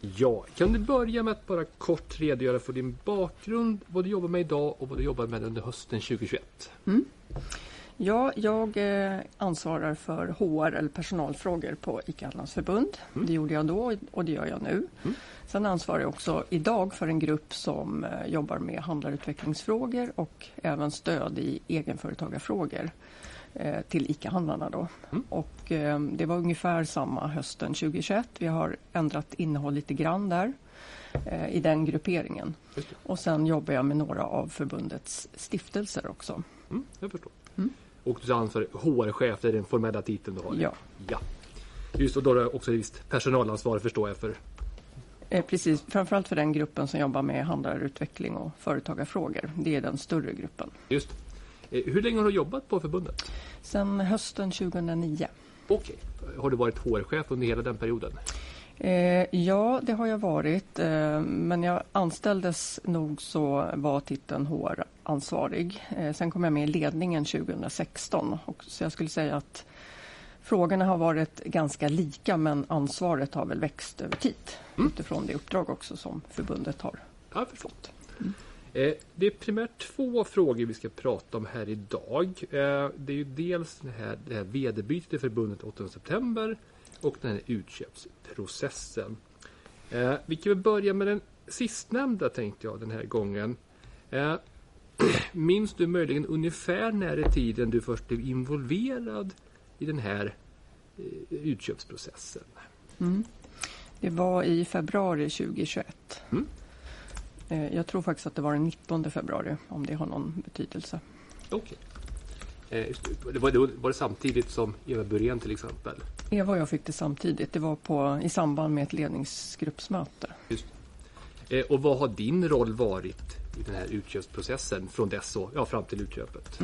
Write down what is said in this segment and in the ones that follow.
Ja, kan du börja med att bara kort redogöra för din bakgrund, vad du jobbar med idag och vad du jobbar med under hösten 2021? Ja, jag eh, ansvarar för HR eller personalfrågor på ICA Handelsförbund. Det gjorde jag då och det gör jag nu. Sen ansvarar jag också idag för en grupp som eh, jobbar med handlarutvecklingsfrågor och även stöd i egenföretagarfrågor till ICA-handlarna. Då. Och, eh, det var ungefär samma hösten 2021. Vi har ändrat innehåll lite grann där eh, i den grupperingen. Och sen jobbar jag med några av förbundets stiftelser också. Mm, jag förstår. Och du är ansvarig HR-chef, det är den formella titeln du har? Ja. ja. Just och då har du också visst personalansvar förstår jag för. Eh, precis, framförallt för den gruppen som jobbar med handlarutveckling och företagarfrågor. Det är den större gruppen. Just. Eh, Hur länge har du jobbat på förbundet? Sen hösten 2009. Okej. Har du varit HR-chef under hela den perioden? Eh, ja, det har jag varit. Eh, men jag anställdes nog så var titeln HR-ansvarig. Sen kom jag med i ledningen 2016. Och, så jag skulle säga att frågorna har varit ganska lika men ansvaret har väl växt över tid. Utifrån det uppdrag också som förbundet har förstår. Eh, Det är primärt två frågor vi ska prata om här idag. Eh, Det är ju dels det här, det här vederbytet i förbundet 8 september och den här utköpsprocessen. Eh, Vi kan väl börja med den sistnämnda tänkte jag den här gången. Eh, Minns du möjligen ungefär när i tiden du först blev involverad i den här eh, utköpsprocessen? Det var i februari 2021. Mm. Eh, Jag tror faktiskt att det var den 19 februari, om det har någon betydelse. Okej. Eh, just det. Var, det var det samtidigt som Eva Burén till exempel? Eva och jag fick det samtidigt. Det var på, i samband med ett ledningsgruppsmöte. Just. Eh, och vad har din roll varit i den här utköpsprocessen från dess och ja, fram till utköpet?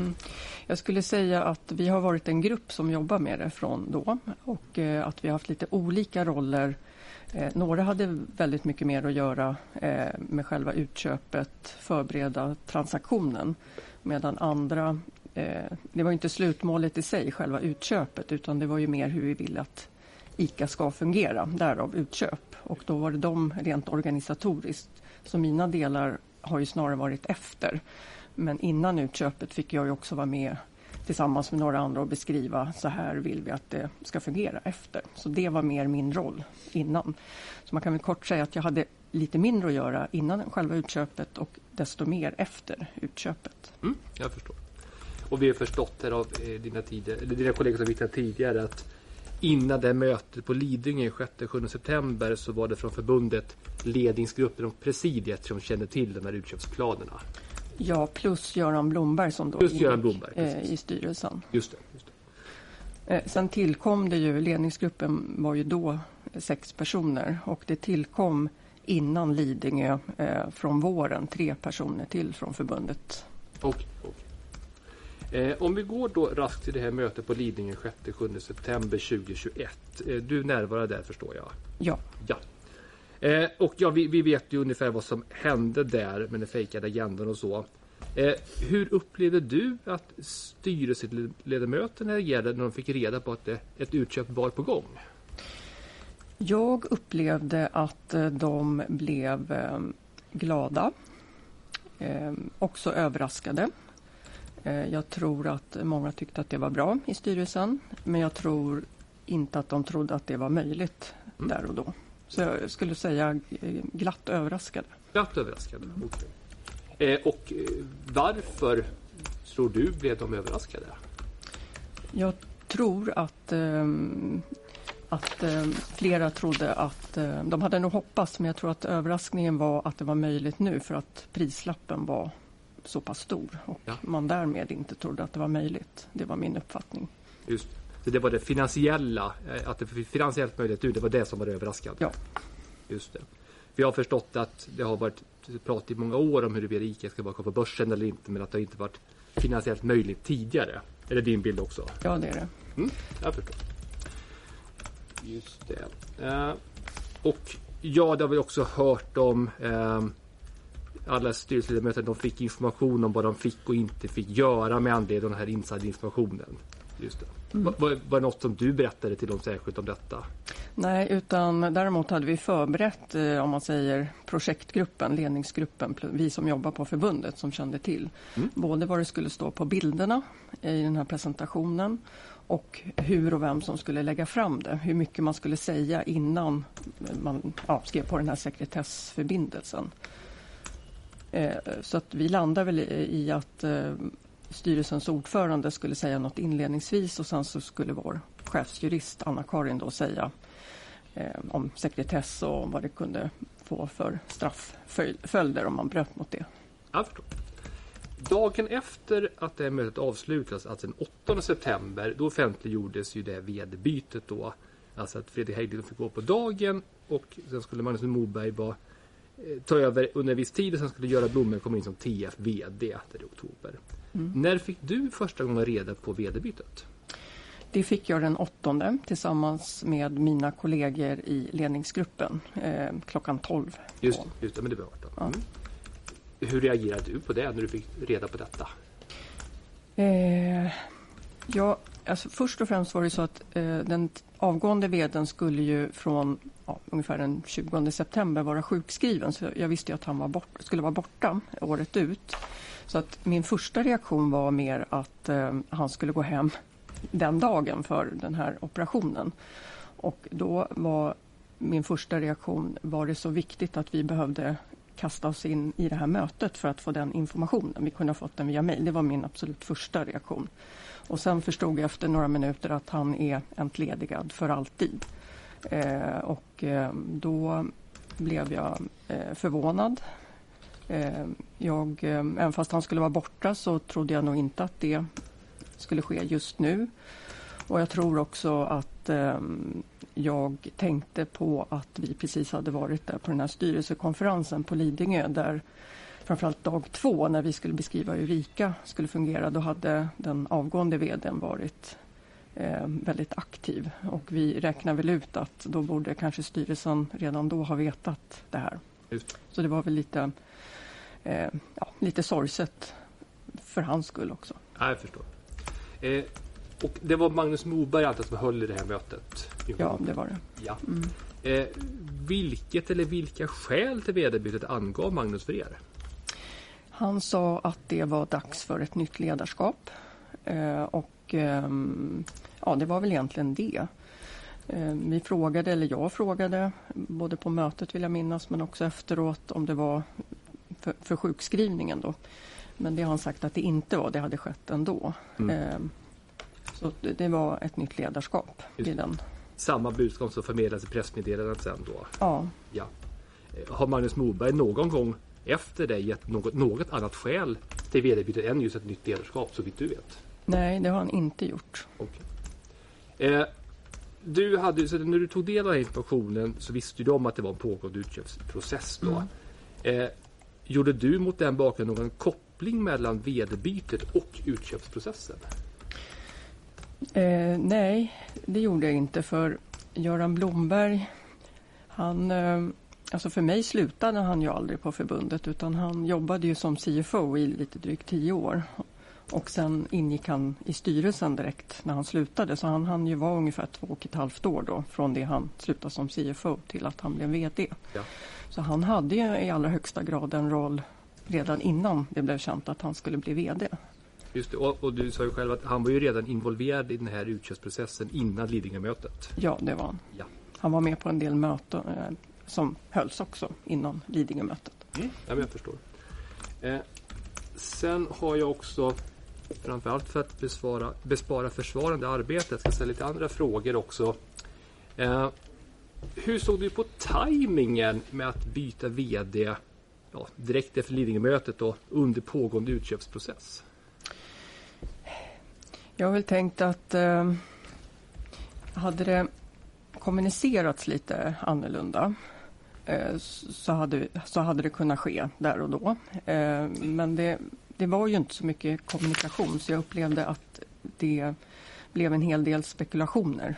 Jag skulle säga att vi har varit en grupp som jobbar med det från då och eh, att vi har haft lite olika roller. Eh, några hade väldigt mycket mer att göra eh, med själva utköpet, förbereda transaktionen. Medan andra, eh, det var inte slutmålet i sig, själva utköpet, utan det var ju mer hur vi vill att ICA ska fungera, därav utköp. Och då var det de rent organisatoriskt. Så mina delar har ju snarare varit efter. Men innan utköpet fick jag ju också vara med tillsammans med några andra och beskriva så här vill vi att det ska fungera efter. Så det var mer min roll innan. Så man kan väl kort säga att jag hade lite mindre att göra innan själva utköpet och desto mer efter utköpet. Mm, jag förstår. Och vi har förstått här av eh, dina, tider, eller dina kollegor som vittnat tidigare att innan det mötet på Lidingö 6-7 september så var det från förbundet ledningsgruppen och presidiet som kände till de här utköpsplanerna. Ja, plus Göran Blomberg som då ingick, Blomberg, eh, i styrelsen. Just det. Just det. Eh, Sen tillkom det ju, ledningsgruppen var ju då sex personer och det tillkom innan Lidingö eh, från våren tre personer till från förbundet. Okej, okej. Eh, om vi går då raskt till det här mötet på Lidingö 6-7 september 2021. Eh, du närvarade där förstår jag. Ja, Ja. Eh, och ja, vi, vi vet ju ungefär vad som hände där med den fejkade agendan och så. Eh, hur upplevde du att styrelseledamöterna reagerade när de fick reda på att det, ett utköp var på gång? jag upplevde att eh, de blev eh, glada, eh, också överraskade. Eh, Jag tror att många tyckte att det var bra i styrelsen, men jag tror inte att de trodde att det var möjligt där och då. Så jag skulle säga eh, glatt överraskade. Glatt överraskade. Okej. Eh, och eh, varför tror du blev de överraskade? Jag tror att, att flera trodde att eh, de hade nog hoppats, men jag tror att överraskningen var att det var möjligt nu för att prislappen var så pass stor och Ja. man därmed inte trodde att det var möjligt. Det var min uppfattning. Just så det var det finansiella, eh, att det finansiellt möjligt ut, det var det som var överraskande. Ja. Just det. Vi har förstått att det har varit prat i många år om huruvida ICA ska vara kvar på börsen eller inte men att det inte varit finansiellt möjligt tidigare. Är det din bild också? Ja, det är det. Mm, jag förstår. Just det. Eh, och ja, det har vi också hört om eh, alla styrelseledamöter. De fick information om vad de fick och inte fick göra med anledning av den här inside-informationen. Just det. Mm. Var, var, det något som du berättade till dem särskilt om detta? Nej, utan däremot hade vi förberett, eh, om man säger projektgruppen, ledningsgruppen, vi som jobbar på förbundet som kände till. Mm. Både vad det skulle stå på bilderna i den här presentationen och hur och vem som skulle lägga fram det. Hur mycket man skulle säga innan man ja, skrev på den här sekretessförbindelsen. Eh, Så att vi landar väl i i att eh, styrelsens ordförande skulle säga något inledningsvis och sen så skulle vår chefsjurist Anna-Karin då säga eh, om sekretess och vad det kunde få för straffföljder om man bröt mot det. Jag förstår. Dagen efter att det här mötet avslutades, alltså den 8 september, då offentliggjordes ju det vd-bytet då. Alltså att Fredrik Hägglund fick gå på dagen och sen skulle Magnus Moberg vara, eh, ta över under en viss tid och sen skulle Göran Blomberg komma in som TF VD i oktober. När fick du första gången reda på vd-bytet? Det fick jag den åttonde tillsammans med mina kollegor i ledningsgruppen eh, klockan 12. Just, just det, men det var 18. Ja. Mm. Hur reagerade du på det när du fick reda på detta? Eh, ja, alltså först och främst var det så att eh, den avgående vdn skulle ju från ja, ungefär den 20 september vara sjukskriven. Så jag visste ju att han var bort, skulle vara borta året ut. Så att min första reaktion var mer att eh, han skulle gå hem den dagen för den här operationen. Och då var min första reaktion, var det så viktigt att vi behövde kasta oss in i det här mötet för att få den informationen. Vi kunde ha fått den via mejl. Det var min absolut första reaktion. Och sen förstod jag efter några minuter att han är entledigad för alltid. Eh, och eh, då blev jag eh, förvånad. Eh, jag, eh, även fast han skulle vara borta så trodde jag nog inte att det skulle ske just nu. Och jag tror också att eh, jag tänkte på att vi precis hade varit där på den här styrelsekonferensen på Lidingö där framförallt dag två när vi skulle beskriva hur Rika skulle fungera då hade den avgående vdn varit eh, väldigt aktiv och vi räknar väl ut att då borde kanske styrelsen redan då ha vetat det här. Så det var väl lite, eh, ja, lite sorgset för hans skull också. Ja, jag förstår. Eh, och det var Magnus Moberg alltså som höll i det här mötet? Ja, det var det. Ja. Mm. Eh, vilket eller vilka skäl till vd-bytet angav Magnus för er? Han sa att det var dags för ett nytt ledarskap. Eh, och ehm, ja, det var väl egentligen det. Eh, vi frågade, eller jag frågade, både på mötet vill jag minnas, men också efteråt om det var för, för sjukskrivningen då. Men det har han sagt att det inte var, det hade skett ändå. Mm. Eh, så det, var ett nytt ledarskap Just i den. Samma budskap som förmedlades i pressmeddelandet sen då? Ja, Ja. Eh, Har Magnus Moberg någon gång efter det gett något, något annat skäl till vd-bytet än just ett nytt ledarskap så vitt du vet? nej, det har han inte gjort. Okej. Eh, du hade, så när du tog del av informationen så visste du om att det var en pågående utköpsprocess då. Eh, gjorde du mot den bakgrunden någon koppling mellan vd-bytet och utköpsprocessen? Eh, nej, det gjorde jag inte för Göran Blomberg, han, eh, alltså för mig slutade han ju aldrig på förbundet utan han jobbade ju som CFO i lite drygt tio år. Och sen ingick han i styrelsen direkt när han slutade så han hann ju vara ungefär två och ett halvt år då från det han slutade som CFO till att han blev VD. Ja. Så han hade ju i allra högsta grad en roll redan innan det blev känt att han skulle bli VD. Just det, och, och du sa ju själv att han var ju redan involverad i den här utköpsprocessen innan Lidingömötet. Ja, det var han. Ja. Han var med på en del möten eh, som hölls också innan Lidingömötet. Ja, men jag förstår. Eh, sen har jag också, framförallt för att besvara, bespara försvarande arbete, jag ska ställa lite andra frågor också. Eh, hur såg du på tajmingen med att byta VD ja, direkt efter Lidingömötet och under pågående utköpsprocess? Jag har väl tänkt att eh, hade det kommunicerats lite annorlunda eh, så, hade, så hade det kunnat ske där och då. Eh, men det, det var ju inte så mycket kommunikation så jag upplevde att det blev en hel del spekulationer.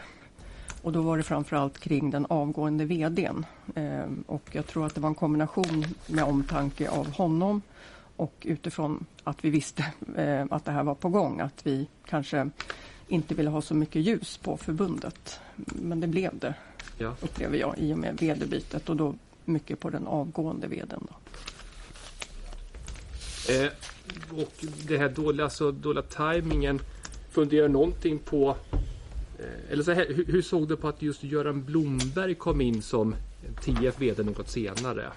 Och då var det framförallt kring den avgående VDn. Eh, och jag tror att det var en kombination med omtanke av honom och utifrån att vi visste eh, att det här var på gång. Att vi kanske inte ville ha så mycket ljus på förbundet. Men det blev det, Ja. upplever jag, i och med vd-bytet och då mycket på den avgående vdn. Då. Eh, och det här dåliga, alltså, dåliga tajmingen. Funderar någonting på... Eh, eller så här, hur, hur såg du på att just Göran Blomberg kom in som TF VD något senare?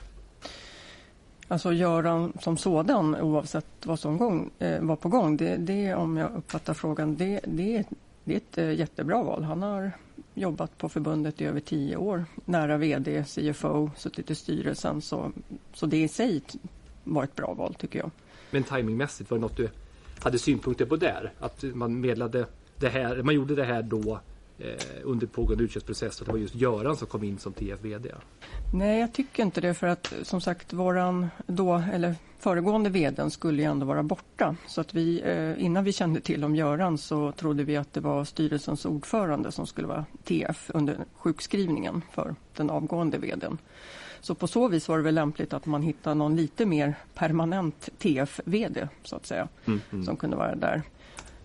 Alltså Göran som sådan, oavsett vad som gång, eh, var på gång, det, det om jag uppfattar frågan, det, det, det är ett eh, jättebra val. Han har jobbat på förbundet i över tio år, nära VD, CFO, suttit i styrelsen, så, så det i sig var ett bra val tycker jag. Men timingmässigt, var det något du hade synpunkter på där? Att man medlade det här, man gjorde det här då eh, under pågående utköpsprocess och det var just Göran som kom in som TF VD. Nej, jag tycker inte det för att som sagt våran då, eller föregående vdn skulle ju ändå vara borta. Så att vi, eh, innan vi kände till om Göran så trodde vi att det var styrelsens ordförande som skulle vara TF under sjukskrivningen för den avgående vdn. Så på så vis var det väl lämpligt att man hittar någon lite mer permanent TF-VD så att säga, Mm, mm. som kunde vara där.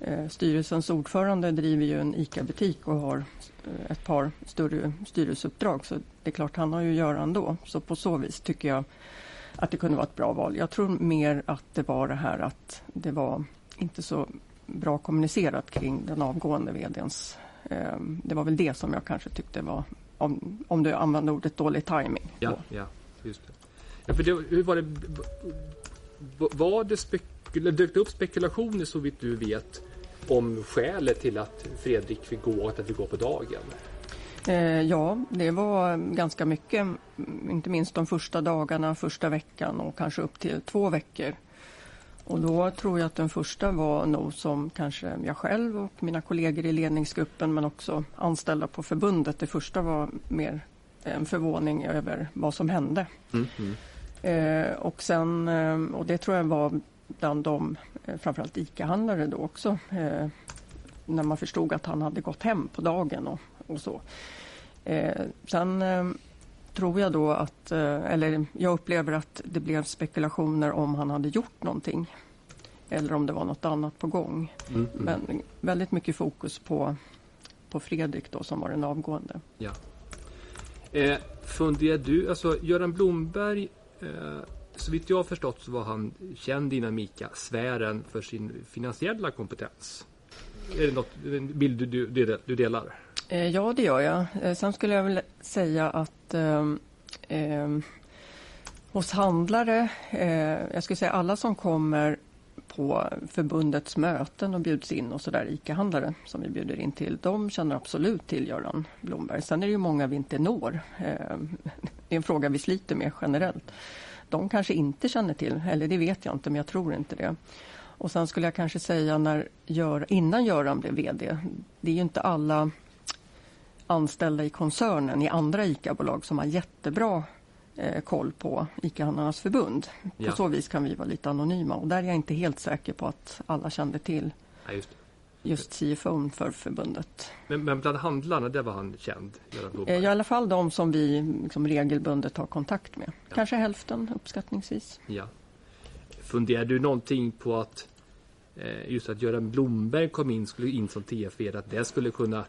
Eh, Styrelsens ordförande driver ju en ICA-butik och har eh, ett par större styrelseuppdrag. Så det är klart, han har ju Göran då. Så på så vis tycker jag att det kunde vara ett bra val. Jag tror mer att det var det här att det var inte så bra kommunicerat kring den avgående vdns... Eh, det var väl det som jag kanske tyckte var, om, om du använder ordet dålig timing. Ja, ja, just det. Ja, för det, hur var det? Var det spekula, dök det upp spekulationer så vitt du vet om skälet till att Fredrik fick gå, att han fick gå på dagen? Eh, ja, det var ganska mycket. Inte minst de första dagarna, första veckan och kanske upp till två veckor. Och då tror jag att den första var nog som kanske jag själv och mina kollegor i ledningsgruppen men också anställda på förbundet. Det första var mer en förvåning över vad som hände. Mm, mm. Eh, och sen, eh, och det tror jag var bland de, eh, framförallt ICA-handlare då också, eh, när man förstod att han hade gått hem på dagen och, och så. Eh, sen eh, tror jag då att, eh, eller jag upplever att det blev spekulationer om han hade gjort någonting. Eller om det var något annat på gång. Mm, mm. Men väldigt mycket fokus på, på Fredrik då som var den avgående. Ja. Eh, funderar du, alltså Göran Blomberg, eh, så vitt jag har förstått så var han känd inom ICA-sfären för sin finansiella kompetens. Är det något, en bild du, du- du delar? Eh, ja, det gör jag. Eh, sen skulle jag vilja säga att eh, hos handlare, eh, jag skulle säga alla som kommer på förbundets möten och bjuds in och sådär, ICA-handlare som vi bjuder in till, de känner absolut till Göran Blomberg. Sen är det ju många vi inte når. Eh, det är en fråga vi sliter med generellt. De kanske inte känner till, eller det vet jag inte, men jag tror inte det. Och sen skulle jag kanske säga när Gör, innan Göran blev VD, det är ju inte alla anställda i koncernen i andra ICA-bolag som har jättebra eh, koll på ICA-handlarnas förbund. På Ja. så vis kan vi vara lite anonyma och där är jag inte helt säker på att alla kände till Ja, just just CFO för förbundet. Men, men bland handlarna, där var han känd, Eh, Blomberg? I alla fall de som vi liksom regelbundet har kontakt med. Ja. Kanske hälften uppskattningsvis. Ja. Funderar du någonting på att eh, just att Göran Blomberg kom in, skulle in som TF-VD, att det skulle kunna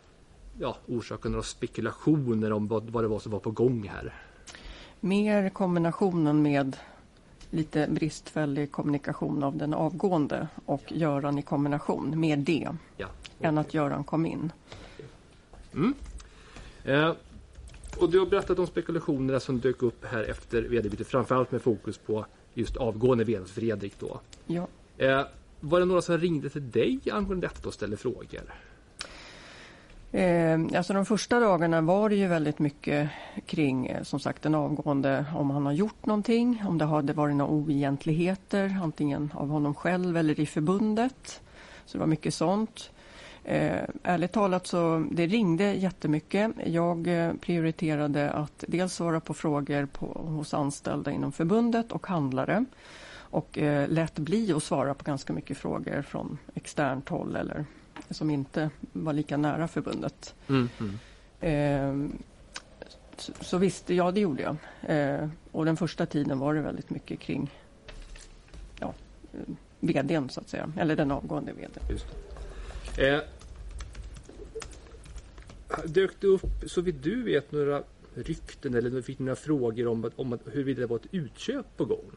ja, orsaka några spekulationer om vad, vad det var som var på gång här? Mer kombinationen med lite bristfällig kommunikation av den avgående och Göran i kombination. Mer det Ja. än att Göran kom in. Mm. Eh, och du har berättat om spekulationerna som dök upp här efter vd-bytet, framförallt med fokus på just avgående vd Fredrik då. Ja. Eh, var det några som ringde till dig angående detta och ställde frågor? Eh, alltså de första dagarna var det ju väldigt mycket kring eh, som sagt den avgående om han har gjort någonting, om det hade varit några oegentligheter antingen av honom själv eller i förbundet. Så det var mycket sånt. Eh, ärligt talat så det ringde jättemycket. Jag eh, prioriterade att dels svara på frågor på, hos anställda inom förbundet och handlare och eh, lät bli att svara på ganska mycket frågor från externt håll eller som inte var lika nära förbundet. Mm, mm. Eh, så, så visst, ja det gjorde jag. Eh, och den första tiden var det väldigt mycket kring ja, vdn så att säga, eller den avgående vdn. Eh, dök det upp, så vitt du vet, några rykten eller fick några frågor om, om att, huruvida det var ett utköp på gång?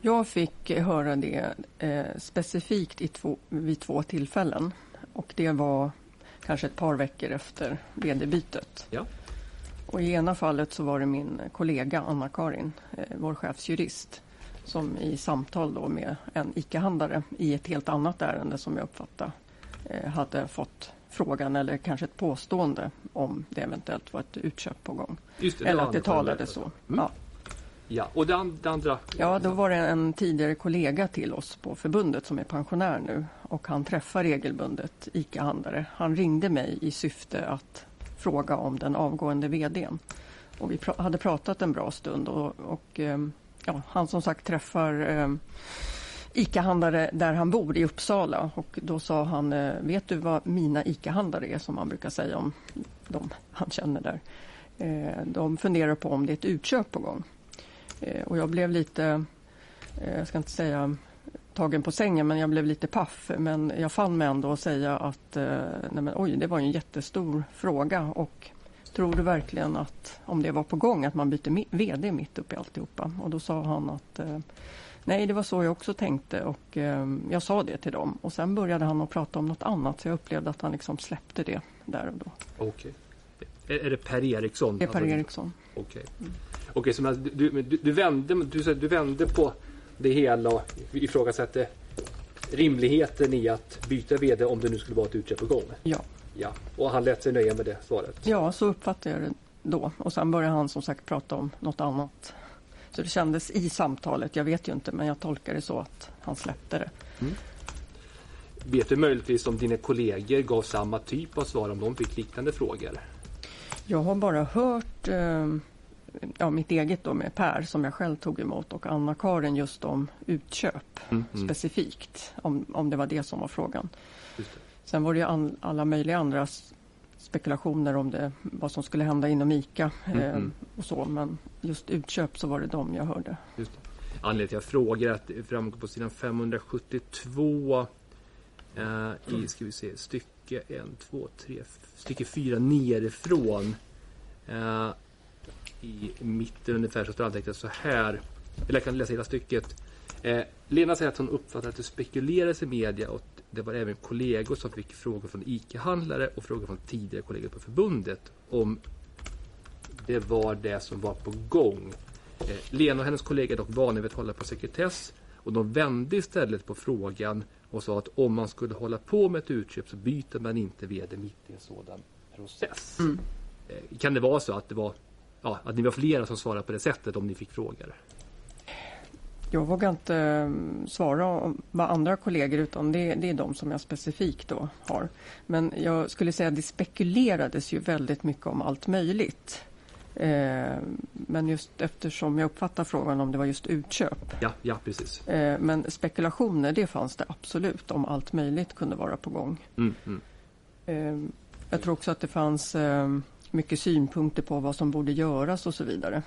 Jag fick höra det eh, specifikt i två, vid två tillfällen. Och det var kanske ett par veckor efter vd-bytet. Ja. Och I ena fallet så var det min kollega Anna-Karin, eh, vår chefsjurist som i samtal då med en ICA-handlare i ett helt annat ärende som jag uppfattade eh, hade fått frågan eller kanske ett påstående om det eventuellt var ett utköp på gång. Det, eller var att det Anna-Karin talade berättade. så. Mm. Ja. Ja, och det, an- det andra? Ja, då var det en tidigare kollega till oss på förbundet som är pensionär nu och han träffar regelbundet ICA-handlare. Han ringde mig i syfte att fråga om den avgående vdn. Och vi pr- hade pratat en bra stund och, och ehm, ja, han som sagt träffar eh, ICA-handlare där han bor i Uppsala och då sa han, eh, vet du vad mina ICA-handlare är som man brukar säga om de han känner där. Eh, De funderar på om det är ett utköp på gång. Eh, Och jag blev lite, eh, jag ska inte säga tagen på sängen, men jag blev lite paff. Men jag fann mig ändå att säga att eh, nej men, oj, det var en jättestor fråga. Och tror du verkligen att, om det var på gång, att man byter VD mitt uppe i alltihopa? Och då sa han att eh, nej, det var så jag också tänkte. Och eh, jag sa det till dem. Och sen började han att prata om något annat. Så jag upplevde att han liksom släppte det där och då. Okej. Är, är det Per Eriksson? Det är Per Alltså, Eriksson. Okej. Så men du, du, du, vände, du, sa- du vände på det hela och ifrågasatte rimligheten i att byta VD om det nu skulle vara ett utköp på gång. Ja. Ja, och han lät sig nöja med det svaret. Ja, så uppfattade jag det då. Och sen började han som sagt prata om något annat. Så det kändes i samtalet, jag vet ju inte, men jag tolkar det så att han släppte det. Vet du möjligtvis om dina kollegor gav samma typ av svar om de fick liknande frågor? Jag har bara hört eh, ja, mitt eget då med Per som jag själv tog emot och Anna-Karin just om utköp Mm, mm. specifikt. Om, om det var det som var frågan. Sen var det ju an, alla möjliga andra spekulationer om det, vad som skulle hända inom ICA Mm, eh, mm. och så. Men just utköp så var det de jag hörde. Just det. Anledningen till att jag frågar är att det framgår på sidan 572 eh, i, ska vi se, stycke 1, 2, 3, stycke 4 nerifrån. Eh, I mitten ungefär så står antecknat så här. Eller jag kan läsa hela stycket. Eh, Lena säger att hon uppfattar att det spekuleras i media och det var även kollegor som fick frågor från ICA-handlare och frågor från tidigare kollegor på förbundet om det var det som var på gång. Eh, Lena och hennes kollega är dock vana vid att hålla på sekretess och de vände istället på frågan och sa att om man skulle hålla på med ett utköp så byter man inte VD mitt i en sådan process. Mm. Eh, Kan det vara så att det var ja, att ni var flera som svarade på det sättet om ni fick frågor? Jag vågar inte eh, svara om vad andra kollegor utan det, det är de som jag specifikt då har. Men jag skulle säga att det spekulerades ju väldigt mycket om allt möjligt. Eh, men just eftersom jag uppfattar frågan om det var just utköp. Ja, ja precis. Eh, men spekulationer det fanns det absolut om allt möjligt kunde vara på gång. Mm, mm. Jag tror också att det fanns mycket synpunkter på vad som borde göras och så vidare.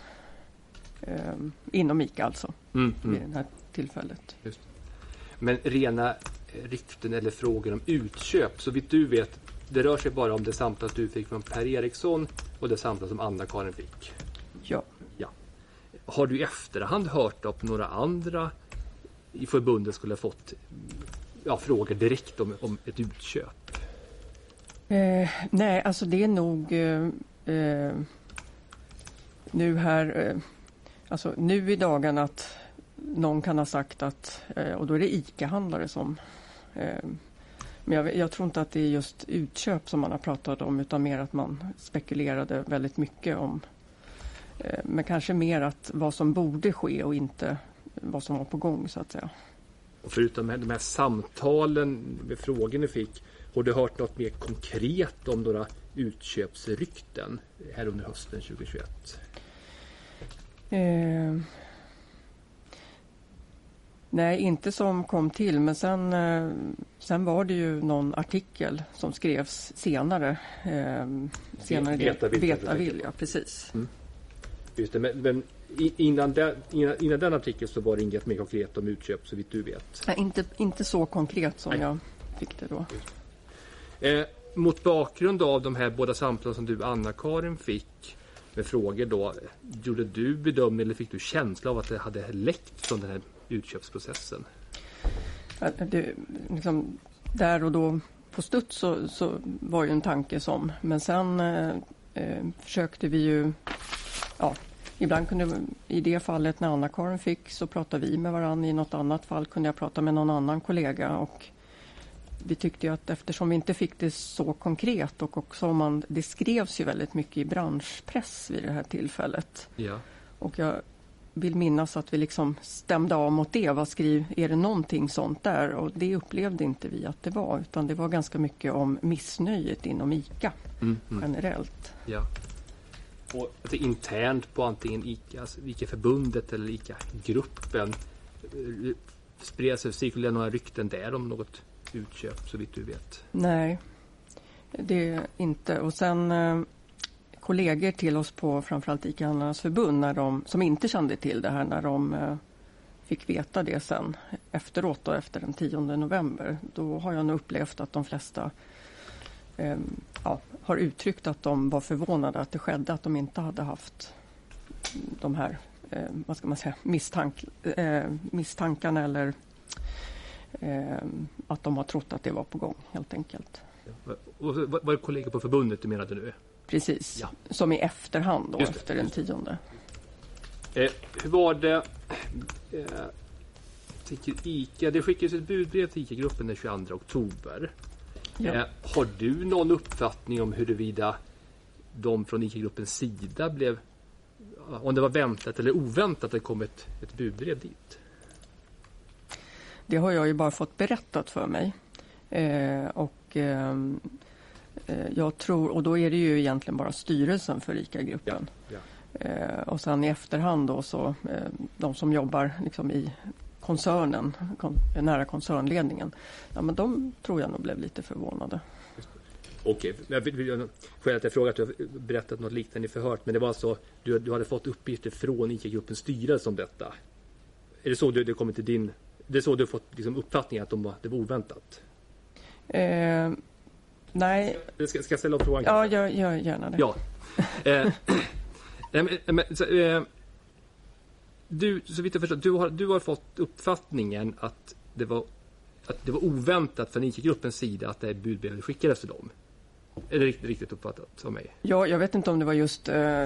Eh, inom ICA alltså, Mm, vid mm. det här tillfället. Men rena rykten eller frågor om utköp, så vitt du vet, det rör sig bara om det samtal du fick från Per Eriksson och det samtal som Anna-Karin fick. Ja. Har du i efterhand hört om några andra i förbundet skulle ha fått ja, frågor direkt om, om ett utköp? Eh, nej, alltså det är nog eh, eh, nu här, eh, alltså nu i dagarna att någon kan ha sagt att, eh, och då är det ICA-handlare som eh, men jag, jag tror inte att det är just utköp som man har pratat om utan mer att man spekulerade väldigt mycket om eh, men kanske mer att vad som borde ske och inte vad som var på gång så att säga. Och förutom de här samtalen med frågor ni fick, har du hört något mer konkret om några utköpsrykten här under hösten 2021? Eh, nej, inte som kom till, men sen, eh, sen var det ju någon artikel som skrevs senare. Eh, senare Veta det, vilka Veta du vill, tänker ja precis. Just det, men, men innan, den, innan, innan den artikeln så var det inget mer konkret om utköp så vitt du vet. Nej, inte, inte så konkret som Nej. jag fick det då. Eh, mot bakgrund av de här båda samtalen som du Anna-Karin fick med frågor då. Gjorde du bedömning eller fick du känsla av att det hade läckt från den här utköpsprocessen? Det, liksom, där och då på studs så, så var ju en tanke som, men sen eh, eh, försökte vi ju, ja, ibland kunde, i det fallet när Anna-Karin fick så pratade vi med varandra, i något annat fall kunde jag prata med någon annan kollega och vi tyckte ju att eftersom vi inte fick det så konkret och också man, det skrevs ju väldigt mycket i branschpress vid det här tillfället. Ja. Och jag vill minnas att vi liksom stämde av mot det. Vad skriv, är det någonting sånt där? Och det upplevde inte vi att det var. Utan det var ganska mycket om missnöjet inom ICA Mm, mm. generellt. ja. Och det internt på antingen ICA, alltså ICA-förbundet eller ICA-gruppen eh, spred sig, cirkulerade några rykten där om något utköp så vitt du vet? Nej, det är inte. Och sen eh, kollegor till oss på framförallt ICA-handlarnas förbund när de, som inte kände till det här när de eh, fick veta det sen efteråt då, efter den 10 november. Då har jag nog upplevt att de flesta eh, ja, har uttryckt att de var förvånade att det skedde, att de inte hade haft de här eh, vad ska man säga, misstank, eh, misstankarna eller eh, att de har trott att det var på gång helt enkelt. Och var det kollegor på förbundet du menade nu? Precis, Ja. som i efterhand då, efter den tionde. Eh, hur var det? Eh, ICA, det skickades ett budbrev till ICA-gruppen den 22 oktober. Ja. Eh, har du någon uppfattning om huruvida de från ICA-gruppens sida blev om det var väntat eller oväntat att det kom ett, ett budbrev dit? Det har jag ju bara fått berättat för mig. Eh, och ehm, eh, jag tror, och då är det ju egentligen bara styrelsen för ICA-gruppen. Ja, Eh, och sen i efterhand då så eh, de som jobbar liksom i koncernen, kon, nära koncernledningen. Ja, men de tror jag nog blev lite förvånade. Okej, vill- skälet att jag frågat, jag har berättat något liknande i förhört, men det var alltså du, du hade fått uppgifter från ICA-gruppens styrelse om detta. Är det så du, det kommer till din, det är så du har fått liksom, uppfattningen att de var, det var oväntat? Eh, nej, Ska, ska jag ställa om frågan? ja, jag gör gärna det. Ja. Eh, men, så, eh, du, så vitt jag förstår, du har, du har fått uppfattningen att det var, att det var oväntat från ICA-gruppens sida att det här budbrevet skickades till dem. Är det riktigt, riktigt uppfattat av mig? Ja, jag vet inte om det var just eh,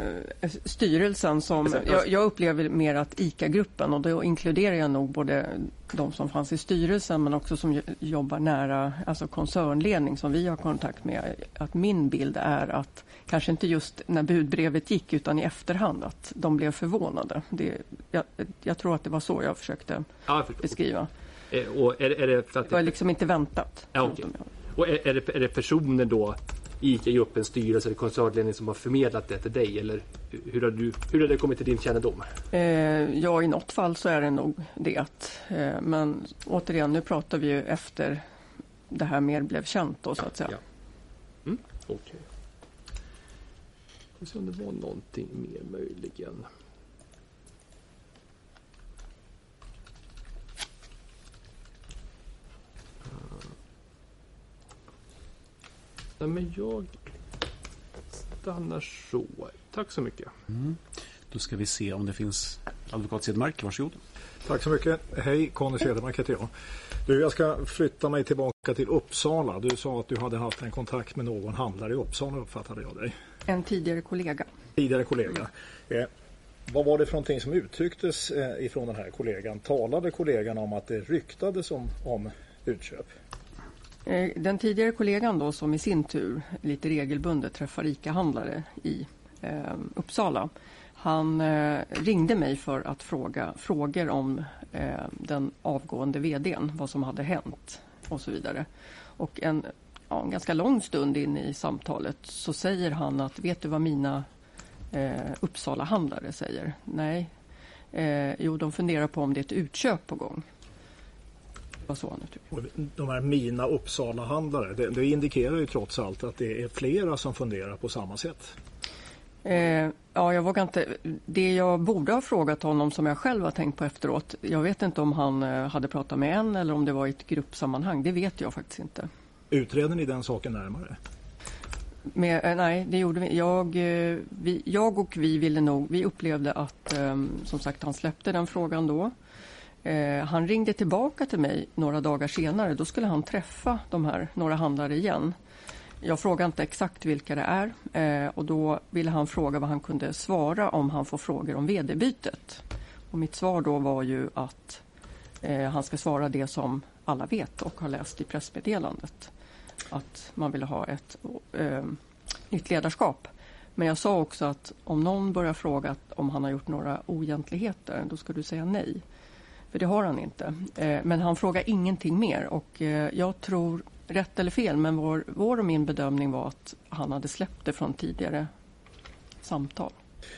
styrelsen som... Exakt. Jag, jag upplever mer att ICA-gruppen och då inkluderar jag nog både de som fanns i styrelsen men också som jo- jobbar nära alltså koncernledning som vi har kontakt med. Att min bild är att, kanske inte just när budbrevet gick utan i efterhand, att de blev förvånade. Det, jag, jag tror att det var så jag försökte Ja, jag beskriva. Eh, och är, är det för att Det var liksom inte väntat. Ja, okej. Och är, är, det, är det personer då i ICA-gruppens styrelse eller koncernledning som har förmedlat det till dig? Eller hur har, du, hur har det kommit till din kännedom? Eh, ja, i något fall så är det nog det. Eh, men återigen, nu pratar vi ju efter det här mer blev känt då så att säga. Ja. Mm, Okej. Får se om det var någonting mer möjligen. Nej, men jag stannar så. Tack så mycket. Mm. Då ska vi se om det finns advokat Cedermark. Varsågod. Tack så mycket. Hej, Conny Cedermark heter jag. Du, jag ska flytta mig tillbaka till Uppsala. Du sa att du hade haft en kontakt med någon handlare i Uppsala uppfattade jag dig. En tidigare kollega. Tidigare kollega. Eh, vad var det för någonting som uttrycktes eh, ifrån den här kollegan? Talade kollegan om att det ryktades om, om utköp? Eh, den tidigare kollegan då som i sin tur lite regelbundet träffar ICA-handlare i eh, Uppsala. Han eh, ringde mig för att fråga frågor om eh, den avgående vdn, vad som hade hänt och så vidare. Och en ja, en ganska lång stund in i samtalet så säger han att vet du vad mina eh, Uppsala-handlare säger? Nej. Eh, jo, de funderar på om det är ett utköp på gång. Var så uttryckte Och de här mina Uppsala-handlare, det, det indikerar ju trots allt att det är flera som funderar på samma sätt. Eh, ja, jag vågar inte. Det jag borde ha frågat honom som jag själv har tänkt på efteråt. Jag vet inte om han eh, hade pratat med en eller om det var i ett gruppsammanhang. Det vet jag faktiskt inte. Utreder ni den saken närmare? Med, eh, nej, det gjorde vi. Jag, eh, vi. jag och vi ville nog, vi upplevde att eh, som sagt han släppte den frågan då. Eh, han ringde tillbaka till mig några dagar senare. Då skulle han träffa de här några handlare igen. Jag frågade inte exakt vilka det är eh, och då ville han fråga vad han kunde svara om han får frågor om vd-bytet. Och mitt svar då var ju att eh, han ska svara det som alla vet och har läst i pressmeddelandet. Att man vill ha ett eh, nytt ledarskap. Men jag sa också att om någon börjar fråga om han har gjort några oegentligheter, då ska du säga nej. För det har han inte. Eh, men han frågar ingenting mer och eh, jag tror, rätt eller fel, men vår, vår och min bedömning var att han hade släppt det från tidigare samtal.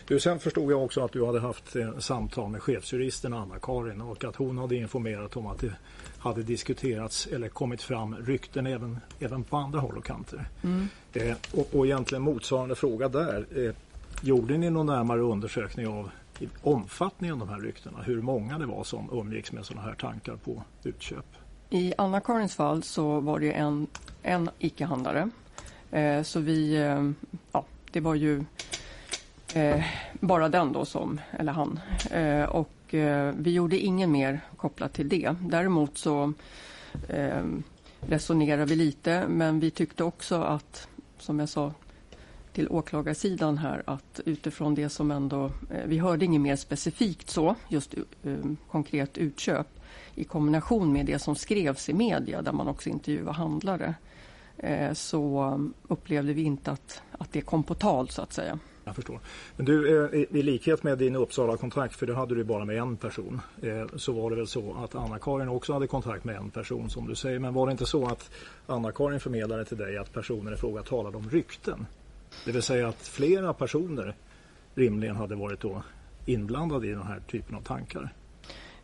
Du, sen förstod jag också att du hade haft eh, samtal med chefsjuristen Anna-Karin och att hon hade informerat om att det hade diskuterats eller kommit fram rykten även, även på andra håll och kanter. Mm. Eh, och, och egentligen motsvarande fråga där. Eh, gjorde ni någon närmare undersökning av omfattningen av de här ryktena? Hur många det var som umgicks med sådana här tankar på utköp? I Anna-Karins fall så var det en, en icke-handlare. Eh, så vi, eh, ja, det var ju eh, bara den då som, eller han. Eh, och eh, vi gjorde ingen mer kopplat till det. Däremot så eh, resonerade vi lite, men vi tyckte också att, som jag sa till åklagarsidan här, att utifrån det som ändå, eh, vi hörde inget mer specifikt så, just eh, konkret utköp i kombination med det som skrevs i media där man också intervjuade handlare eh, så upplevde vi inte att, att det kom på tal så att säga. Jag förstår. Men du, i, likhet med din Uppsala-kontakt, för det hade du bara med en person, så var det väl så att Anna-Karin också hade kontakt med en person som du säger. Men var det inte så att Anna-Karin förmedlade till dig att personen i fråga talade om rykten? Det vill säga att flera personer rimligen hade varit då inblandade i den här typen av tankar.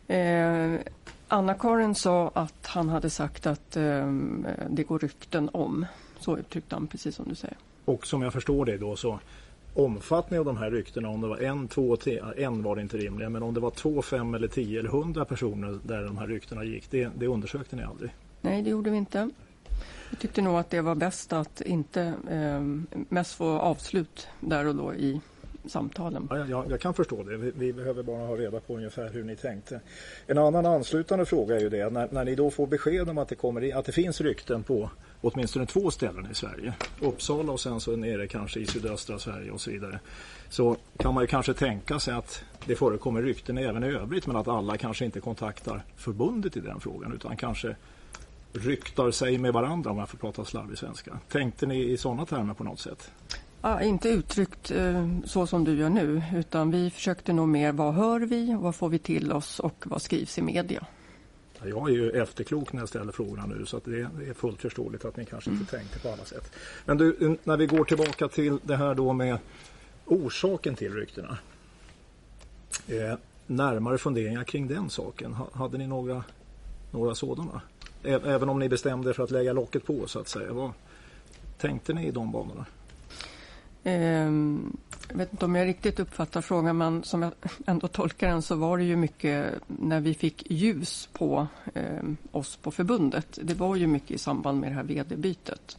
Eh, Anna-Karin sa att han hade sagt att eh, det går rykten om. Så uttryckte han, precis som du säger. Och som jag förstår det då så omfattningen av de här ryktena, om det var en, två, tre, en var det inte rimligen, men om det var två, fem eller tio eller hundra personer där de här ryktena gick, det, det undersökte ni aldrig? Nej, det gjorde vi inte. Jag tyckte nog att det var bäst att inte eh, mest få avslut där och då i samtalen. Ja, jag, jag kan förstå det. Vi, vi, behöver bara ha reda på ungefär hur ni tänkte. En annan anslutande fråga är ju det, när, när ni då får besked om att det, kommer, att det finns rykten på åtminstone två ställen i Sverige, Uppsala och sen så nere kanske i sydöstra Sverige och så vidare, så kan man ju kanske tänka sig att det förekommer rykten även i övrigt men att alla kanske inte kontaktar förbundet i den frågan utan kanske ryktar sig med varandra om jag får prata slarvig svenska. Tänkte ni i sådana termer på något sätt? Ja, inte uttryckt eh, så som du gör nu utan vi försökte nog mer vad hör vi, vad får vi till oss och vad skrivs i media. Jag är ju efterklok när jag ställer frågorna nu så det är fullt förståeligt att ni kanske inte tänkte på alla sätt. Men du, när vi går tillbaka till det här då med orsaken till ryktena. Eh, närmare funderingar kring den saken. Hade ni några, några sådana? Även om ni bestämde er för att lägga locket på så att säga. Vad tänkte ni i de banorna? Um, jag vet inte om jag riktigt uppfattar frågan men som jag ändå tolkar den så var det ju mycket när vi fick ljus på ehm, oss på förbundet. Det var ju mycket i samband med det här vd-bytet.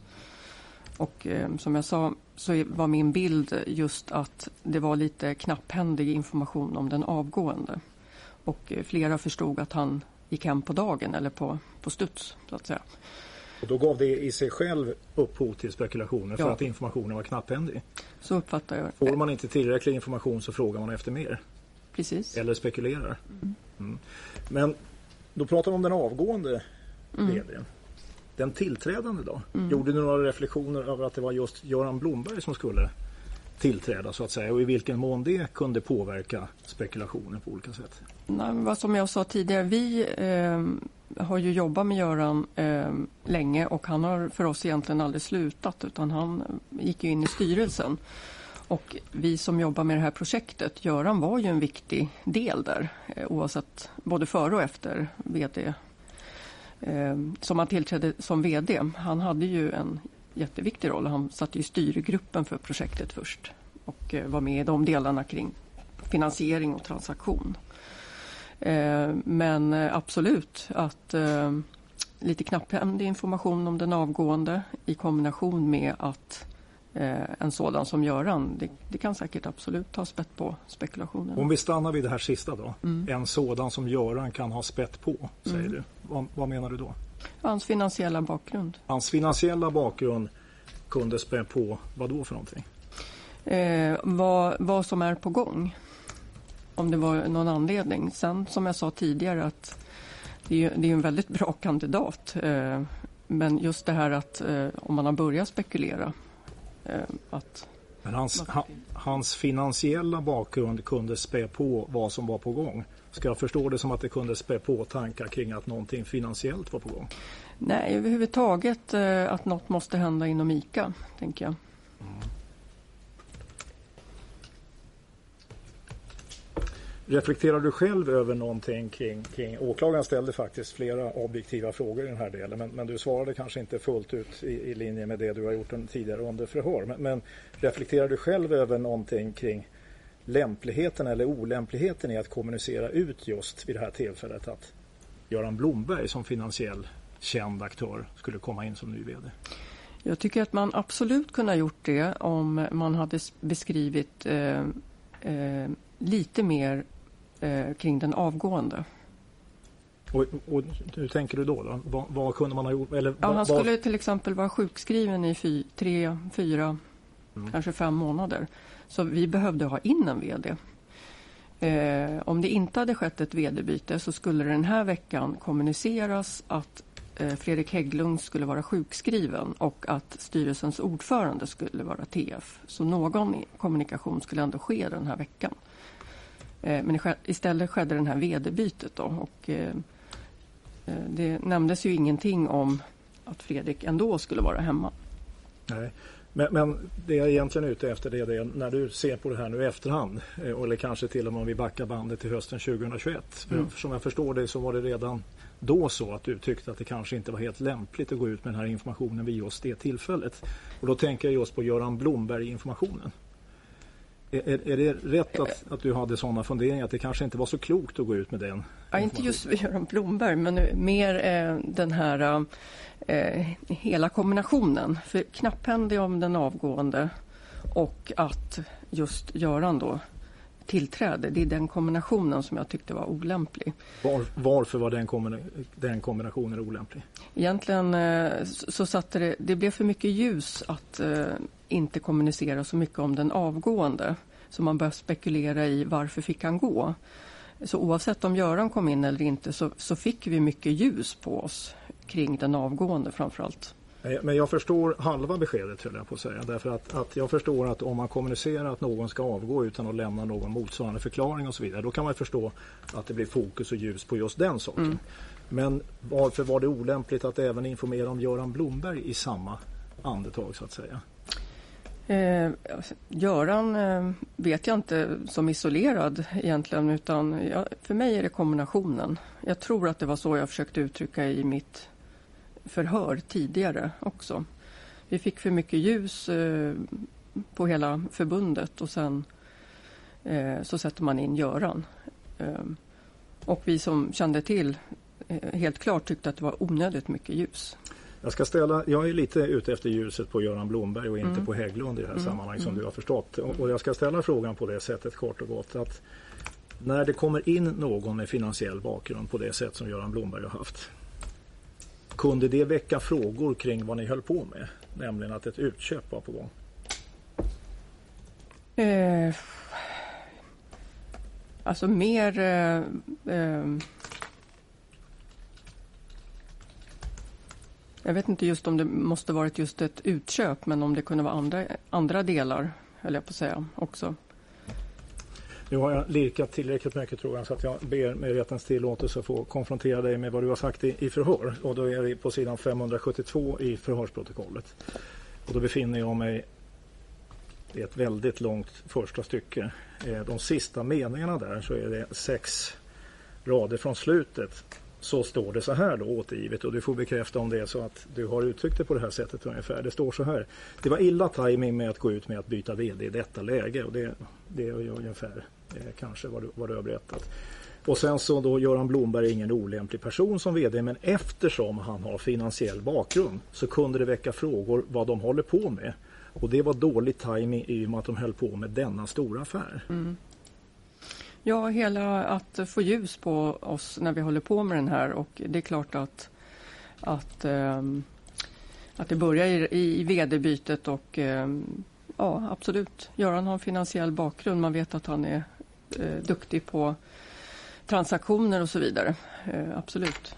Och ehm, som jag sa så var min bild just att det var lite knapphändig information om den avgående. Och eh, flera förstod att han gick hem på dagen eller på, på studs så att säga. Och då gav det i sig själv upphov till spekulationer för ja. att informationen var knapphändig. Så uppfattar jag Får man inte tillräcklig information så frågar man efter mer. Precis. Eller spekulerar. Mm. Mm. Men då pratar vi om den avgående mm. vdn. Den tillträdande då? Mm. Gjorde du några reflektioner över att det var just Göran Blomberg som skulle tillträda så att säga och i vilken mån det kunde påverka spekulationen på olika sätt? Nej, vad som jag sa tidigare, vi, eh, har ju jobbat med Göran eh, länge och han har för oss egentligen aldrig slutat utan han gick ju in i styrelsen. Och vi som jobbar med det här projektet, Göran var ju en viktig del där eh, oavsett både före och efter VD. Eh, som han tillträdde som VD. Han hade ju en jätteviktig roll. Han satt i styrgruppen för projektet först och eh, var med i de delarna kring finansiering och transaktion. Eh, men eh, absolut att lite knapphändig information om den avgående i kombination med att en sådan som Göran, det, det kan säkert absolut ha spett på spekulationen. Om vi stannar vid det här sista då. Mm. En sådan som Göran kan ha spett på, säger mm. du. Vad, vad, menar du då? Hans finansiella bakgrund. Hans finansiella bakgrund kunde spä på vad då för någonting? Eh, vad, vad som är på gång. Om det var någon anledning. Sen som jag sa tidigare att det är, det är en väldigt bra kandidat. Eh, men just det här att eh, om man har börjat spekulera eh, att men hans, ha, hans finansiella bakgrund kunde spä på vad som var på gång. Ska jag förstå det som att det kunde spä på tankar kring att någonting finansiellt var på gång? Nej, överhuvudtaget eh, att något måste hända inom ICA, tänker jag. Mm. Reflekterar du själv över någonting kring, kring åklagaren ställde faktiskt flera objektiva frågor i den här delen men, men du svarade kanske inte fullt ut i, i, linje med det du har gjort tidigare under förhör. Men, men reflekterar du själv över någonting kring lämpligheten eller olämpligheten i att kommunicera ut just vid det här tillfället att Göran Blomberg som finansiell känd aktör skulle komma in som ny VD? Jag tycker att man absolut kunde ha gjort det om man hade beskrivit eh, eh, lite mer eh, kring den avgående. Och, och, hur tänker du då? då? Vad, vad kunde man ha gjort? Eller, ja, han skulle till exempel vara sjukskriven i fy, tre, fyra, mm. kanske fem månader. Så vi behövde ha in en VD. Eh, om det inte hade skett ett VD-byte så skulle den här veckan kommuniceras att eh, Fredrik Hägglund skulle vara sjukskriven och att styrelsens ordförande skulle vara TF. Så någon kommunikation skulle ändå ske den här veckan. Eh, men istället skedde den här vd-bytet då och eh, eh, det nämndes ju ingenting om att Fredrik ändå skulle vara hemma. Nej. Men, men det jag är egentligen ute efter det är det, när du ser på det här nu i efterhand eller kanske till och med om vi backar bandet till hösten 2021. Mm. För som jag förstår det så var det redan då så att du tyckte att det kanske inte var helt lämpligt att gå ut med den här informationen vid just det tillfället. Och då tänker jag just på Göran Blomberg-informationen. Är, är det rätt att, att du hade sådana funderingar att det kanske inte var så klokt att gå ut med den? Ja, inte just Göran Blomberg men mer eh, den här eh, hela kombinationen. För knapphändig om den avgående och att just Göran då tillträde. Det är den kombinationen som jag tyckte var olämplig. Var, varför var den, kombina den kombinationen olämplig? Egentligen eh, så satte det, det blev för mycket ljus att eh, inte kommunicera så mycket om den avgående. Så man började spekulera i varför fick han gå? Så oavsett om Göran kom in eller inte så, så fick vi mycket ljus på oss kring den avgående framförallt. Men jag förstår halva beskedet höll jag på att säga. Därför att, att jag förstår att om man kommunicerar att någon ska avgå utan att lämna någon motsvarande förklaring och så vidare. Då kan man förstå att det blir fokus och ljus på just den saken. Mm. Men varför var det olämpligt att även informera om Göran Blomberg i samma andetag så att säga? Eh, Göran eh, vet jag inte som isolerad egentligen utan jag, för mig är det kombinationen. Jag tror att det var så jag försökte uttrycka i mitt förhör tidigare också. Vi fick för mycket ljus eh, på hela förbundet och sen eh, så sätter man in Göran. Eh, och vi som kände till eh, helt klart tyckte att det var onödigt mycket ljus. Jag ska ställa, jag är lite ute efter ljuset på Göran Blomberg och inte mm. på Hägglund i det här mm. sammanhanget som mm. du har förstått. Och, och jag ska ställa frågan på det sättet kort och gott att när det kommer in någon med finansiell bakgrund på det sätt som Göran Blomberg har haft kunde det väcka frågor kring vad ni höll på med? Nämligen att ett utköp var på gång. Eh, alltså mer... Eh, eh, jag vet inte just om det måste varit just ett utköp men om det kunde vara andra, andra delar, höll jag på att säga, också. Nu har jag lirkat tillräckligt mycket tror jag så att jag ber med rättens tillåtelse få konfrontera dig med vad du har sagt i, i förhör. Och då är vi på sidan 572 i förhörsprotokollet. Och då befinner jag mig i ett väldigt långt första stycke. Eh, de sista meningarna där så är det sex rader från slutet så står det så här då återgivet och du får bekräfta om det är så att du har uttryckt det på det här sättet ungefär. Det står så här. Det var illa timing med att gå ut med att byta VD i detta läge och det, det är ungefär eh, kanske vad du, vad du har berättat. Och sen så då Göran Blomberg är ingen olämplig person som VD men eftersom han har finansiell bakgrund så kunde det väcka frågor vad de håller på med. Och det var dålig timing i och med att de höll på med denna stora affär. Mm. Ja, hela att få ljus på oss när vi håller på med den här och det är klart att, att, ähm, att det börjar i, i vd-bytet och ähm, ja, absolut. Göran har en finansiell bakgrund. Man vet att han är eh, duktig på transaktioner och så vidare. Eh, absolut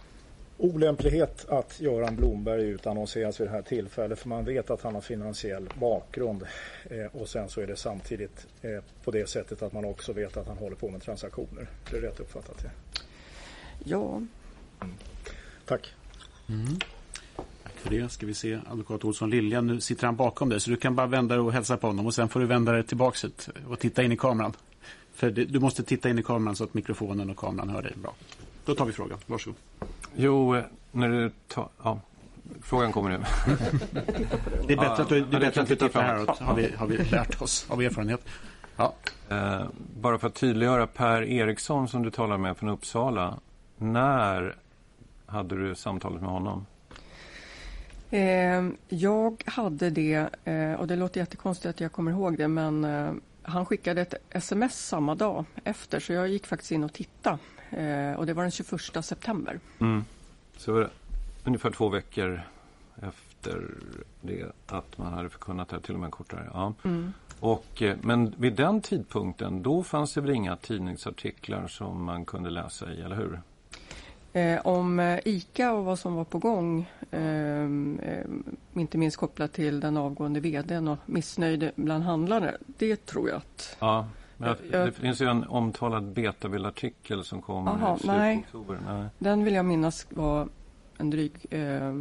olämplighet att Göran Blomberg utannonseras vid det här tillfället för man vet att han har finansiell bakgrund eh, och sen så är det samtidigt eh, på det sättet att man också vet att han håller på med transaktioner. Det är rätt uppfattat? Ja. ja. Mm. Tack. Mm. Tack för det. Ska vi se advokat Olsson Lilja. Nu sitter han bakom dig så du kan bara vända dig och hälsa på honom och sen får du vända dig tillbaks och titta in i kameran. För du måste titta in i kameran så att mikrofonen och kameran hör dig bra. Då tar vi frågan. Varsågod. Jo, när du tar... Ja, frågan kommer nu. det är bättre att du, det är bättre att du tittar häråt, har vi, har vi lärt oss av erfarenhet. Ja. Eh, bara för att tydliggöra, Per Eriksson som du talar med från Uppsala. När hade du samtalet med honom? Eh, jag hade det, eh, och det låter jättekonstigt att jag kommer ihåg det, men eh, han skickade ett sms samma dag efter, så jag gick faktiskt in och tittade. Eh, och det var den 21 september. Mm. Så var det ungefär två veckor efter det att man hade förkunnat det, till och med kortare. Ja. Mm. Och, eh, men vid den tidpunkten, då fanns det väl inga tidningsartiklar som man kunde läsa i, eller hur? Eh, om eh, ICA och vad som var på gång, eh, eh, inte minst kopplat till den avgående vdn och missnöjd bland handlare, det tror jag att ja. Men jag, det finns ju en omtalad betabildartikel som Aha, i slutet nej. oktober. Nej. Den vill jag minnas var en dryg eh,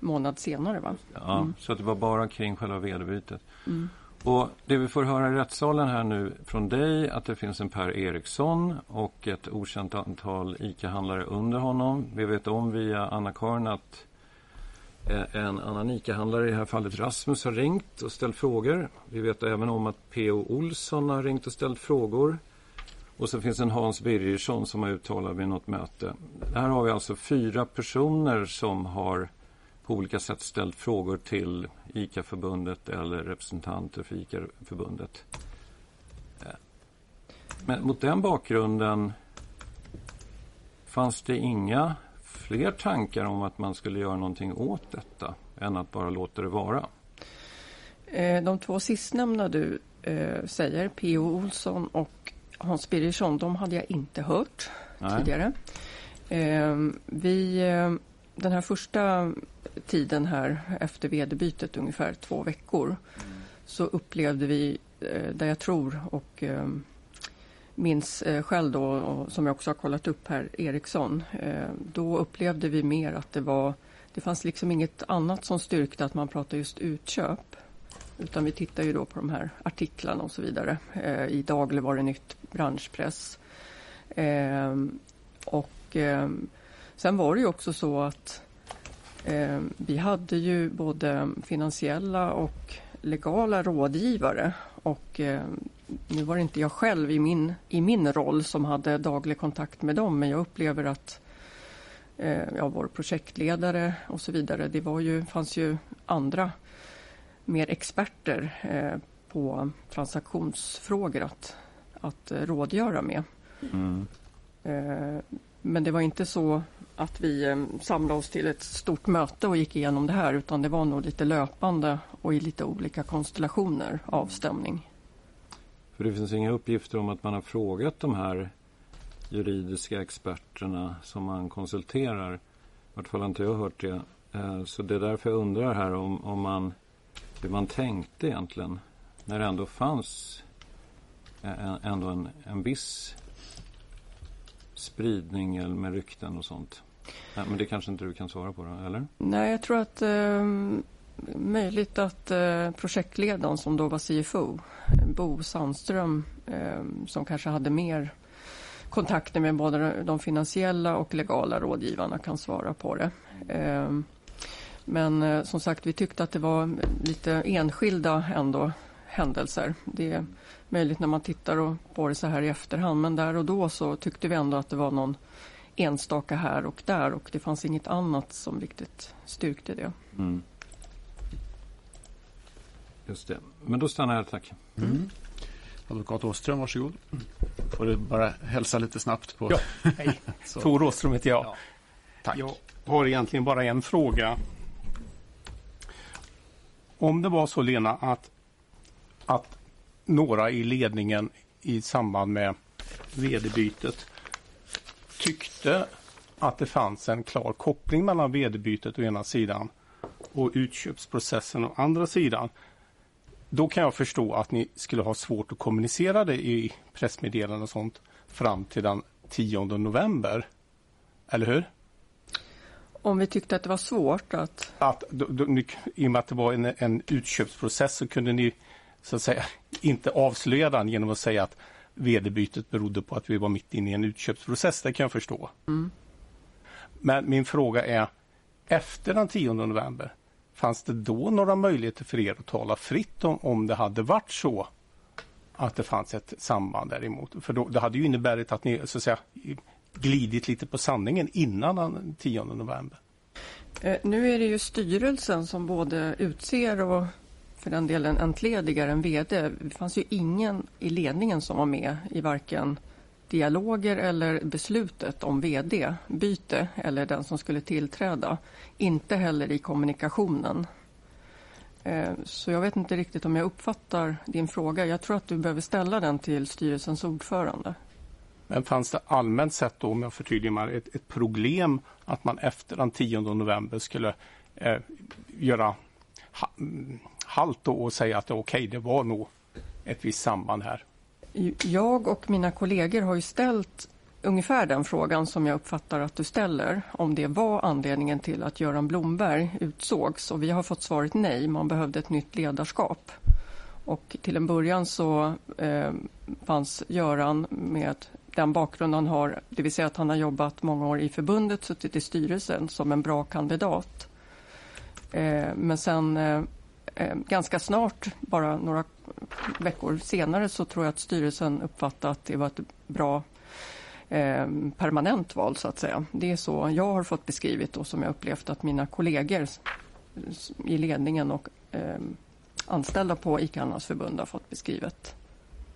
månad senare. Va? Ja, mm. Så att det var bara kring själva vederbytet. Mm. Och det vi får höra i rättssalen här nu från dig att det finns en Per Eriksson och ett okänt antal ICA-handlare under honom. Vi vet om via Anna-Karin att Eh, en annan ICA-handlare, i det här fallet Rasmus, har ringt och ställt frågor. Vi vet även om att P.O. Olsson har ringt och ställt frågor. Och så finns en Hans Birgersson som har uttalat vid något möte. Här har vi alltså fyra personer som har på olika sätt ställt frågor till ICA-förbundet eller representanter för ICA-förbundet. Eh, men mot den bakgrunden fanns det inga fler tankar om att man skulle göra någonting åt detta än att bara låta det vara? Eh, de två sistnämnda du eh, säger, P.O. Olsson och Hans Birgersson, de hade jag inte hört Nej. tidigare. Eh, vi, den här första tiden här efter vd-bytet, ungefär två veckor, mm. så upplevde vi, där jag tror och minns eh, själv då, och som jag också har kollat upp här, Ericsson. Eh, då upplevde vi mer att det var, det fanns liksom inget annat som styrkte att man pratade just utköp. Utan vi tittar ju då på de här artiklarna och så vidare eh, i Dagligvarunytt, branschpress. Ehm, och ehm, sen var det ju också så att ehm, vi hade ju både finansiella och legala rådgivare och nu var det inte jag själv i min, i min roll som hade daglig kontakt med dem men jag upplever att eh, ja, vår projektledare och så vidare, det var ju, fanns ju andra mer experter eh, på transaktionsfrågor att, att eh, rådgöra med. Mm. Eh, men det var inte så att vi eh, samlade oss till ett stort möte och gick igenom det här utan det var nog lite löpande och i lite olika konstellationer avstämning. För det finns inga uppgifter om att man har frågat de här juridiska experterna som man konsulterar. I vart fall har inte jag hört det. Eh, så det är därför jag undrar här om, om man, hur man tänkte egentligen. När det ändå fanns eh, ändå en, en viss spridning med rykten och sånt. Eh, men det kanske inte du kan svara på då, eller? Nej, jag tror att um möjligt att eh, projektledaren som då var CFO, Bo Sandström, eh, som kanske hade mer kontakter med både de finansiella och legala rådgivarna kan svara på det. Eh, men eh, som sagt, vi tyckte att det var lite enskilda ändå händelser. Det är möjligt när man tittar på det så här i efterhand, men där och då så tyckte vi ändå att det var någon enstaka här och där och det fanns inget annat som riktigt styrkte det. Mm. Just det. Men då stannar jag tack. Mm. Advokat Åström, varsågod. Får du bara hälsa lite snabbt på... Ja, hej. Tor Åström heter jag. Ja. Tack. Jag har egentligen bara en fråga. Om det var så Lena att, att några i ledningen i samband med vd-bytet tyckte att det fanns en klar koppling mellan vd-bytet å ena sidan och utköpsprocessen å andra sidan. Då kan jag förstå att ni skulle ha svårt att kommunicera det i pressmeddelanden och sånt fram till den 10 november. Eller hur? Om vi tyckte att det var svårt att... att då, då, ni, I och med att det var en, en utköpsprocess så kunde ni så att säga inte avslöja den genom att säga att vd-bytet berodde på att vi var mitt inne i en utköpsprocess. Det kan jag förstå. Mm. Men min fråga är, efter den 10 november, fanns det då några möjligheter för er att tala fritt om, om det hade varit så att det fanns ett samband däremot? För då, det hade ju inneburit att ni så att säga, glidit lite på sanningen innan den 10 november. Eh, nu är det ju styrelsen som både utser och för den delen entledigar en VD. Det fanns ju ingen i ledningen som var med i varken dialoger eller beslutet om VD-byte eller den som skulle tillträda. Inte heller i kommunikationen. Eh, så jag vet inte riktigt om jag uppfattar din fråga. Jag tror att du behöver ställa den till styrelsens ordförande. Men fanns det allmänt sett då, om jag förtydligar ett, ett problem att man efter den 10 november skulle eh, göra ha, halt och säga att okej, okay, det var nog ett visst samband här? Jag och mina kollegor har ju ställt ungefär den frågan som jag uppfattar att du ställer. Om det var anledningen till att Göran Blomberg utsågs. Och vi har fått svaret nej, man behövde ett nytt ledarskap. Och till en början så eh, fanns Göran med den bakgrund han har, det vill säga att han har jobbat många år i förbundet, suttit i styrelsen som en bra kandidat. Eh, men sen eh, ganska snart, bara några veckor senare, så tror jag att styrelsen uppfattade att det var ett bra eh, permanent val, så att säga. Det är så jag har fått beskrivet och som jag upplevt att mina kollegor i ledningen och eh, anställda på ICA-handlarnas förbund har fått beskrivet.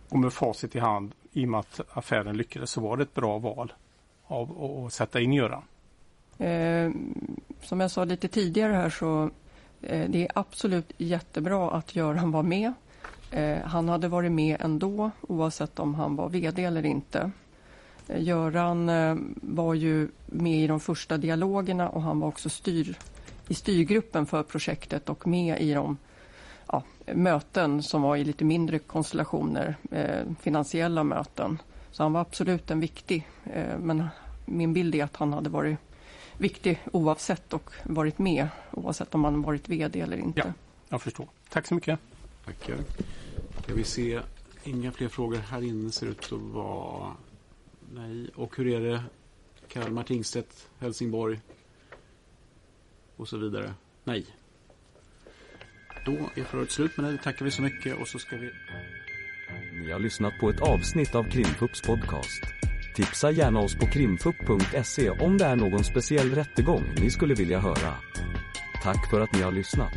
Och med facit i hand, i och med att affären lyckades, så var det ett bra val av att sätta in Göran? Eh, som jag sa lite tidigare här så Eh, Eh, det är absolut jättebra att Göran var med. Eh, han hade varit med ändå oavsett om han var VD eller inte. Eh, Göran var ju med i de första dialogerna och han var också styr, i styrgruppen för projektet och med i de ja, möten som var i lite mindre konstellationer, finansiella möten. Så han var absolut en viktig, men min bild är att han hade varit viktig oavsett och varit med oavsett om man varit VD eller inte. Ja, jag förstår. Tack så mycket. Tackar. Ska vi se. Inga fler frågor här inne ser ut att vara. Nej. Och hur är det? Kalmar, Tingsrätt, Helsingborg och så vidare. Nej. Då är förhöret slut med det. Tackar vi så mycket och så ska vi... Ni har lyssnat på ett avsnitt av Krimpups podcast. Tipsa gärna oss på krimfupp.se om det är någon speciell rättegång ni skulle vilja höra. Tack för att ni har lyssnat.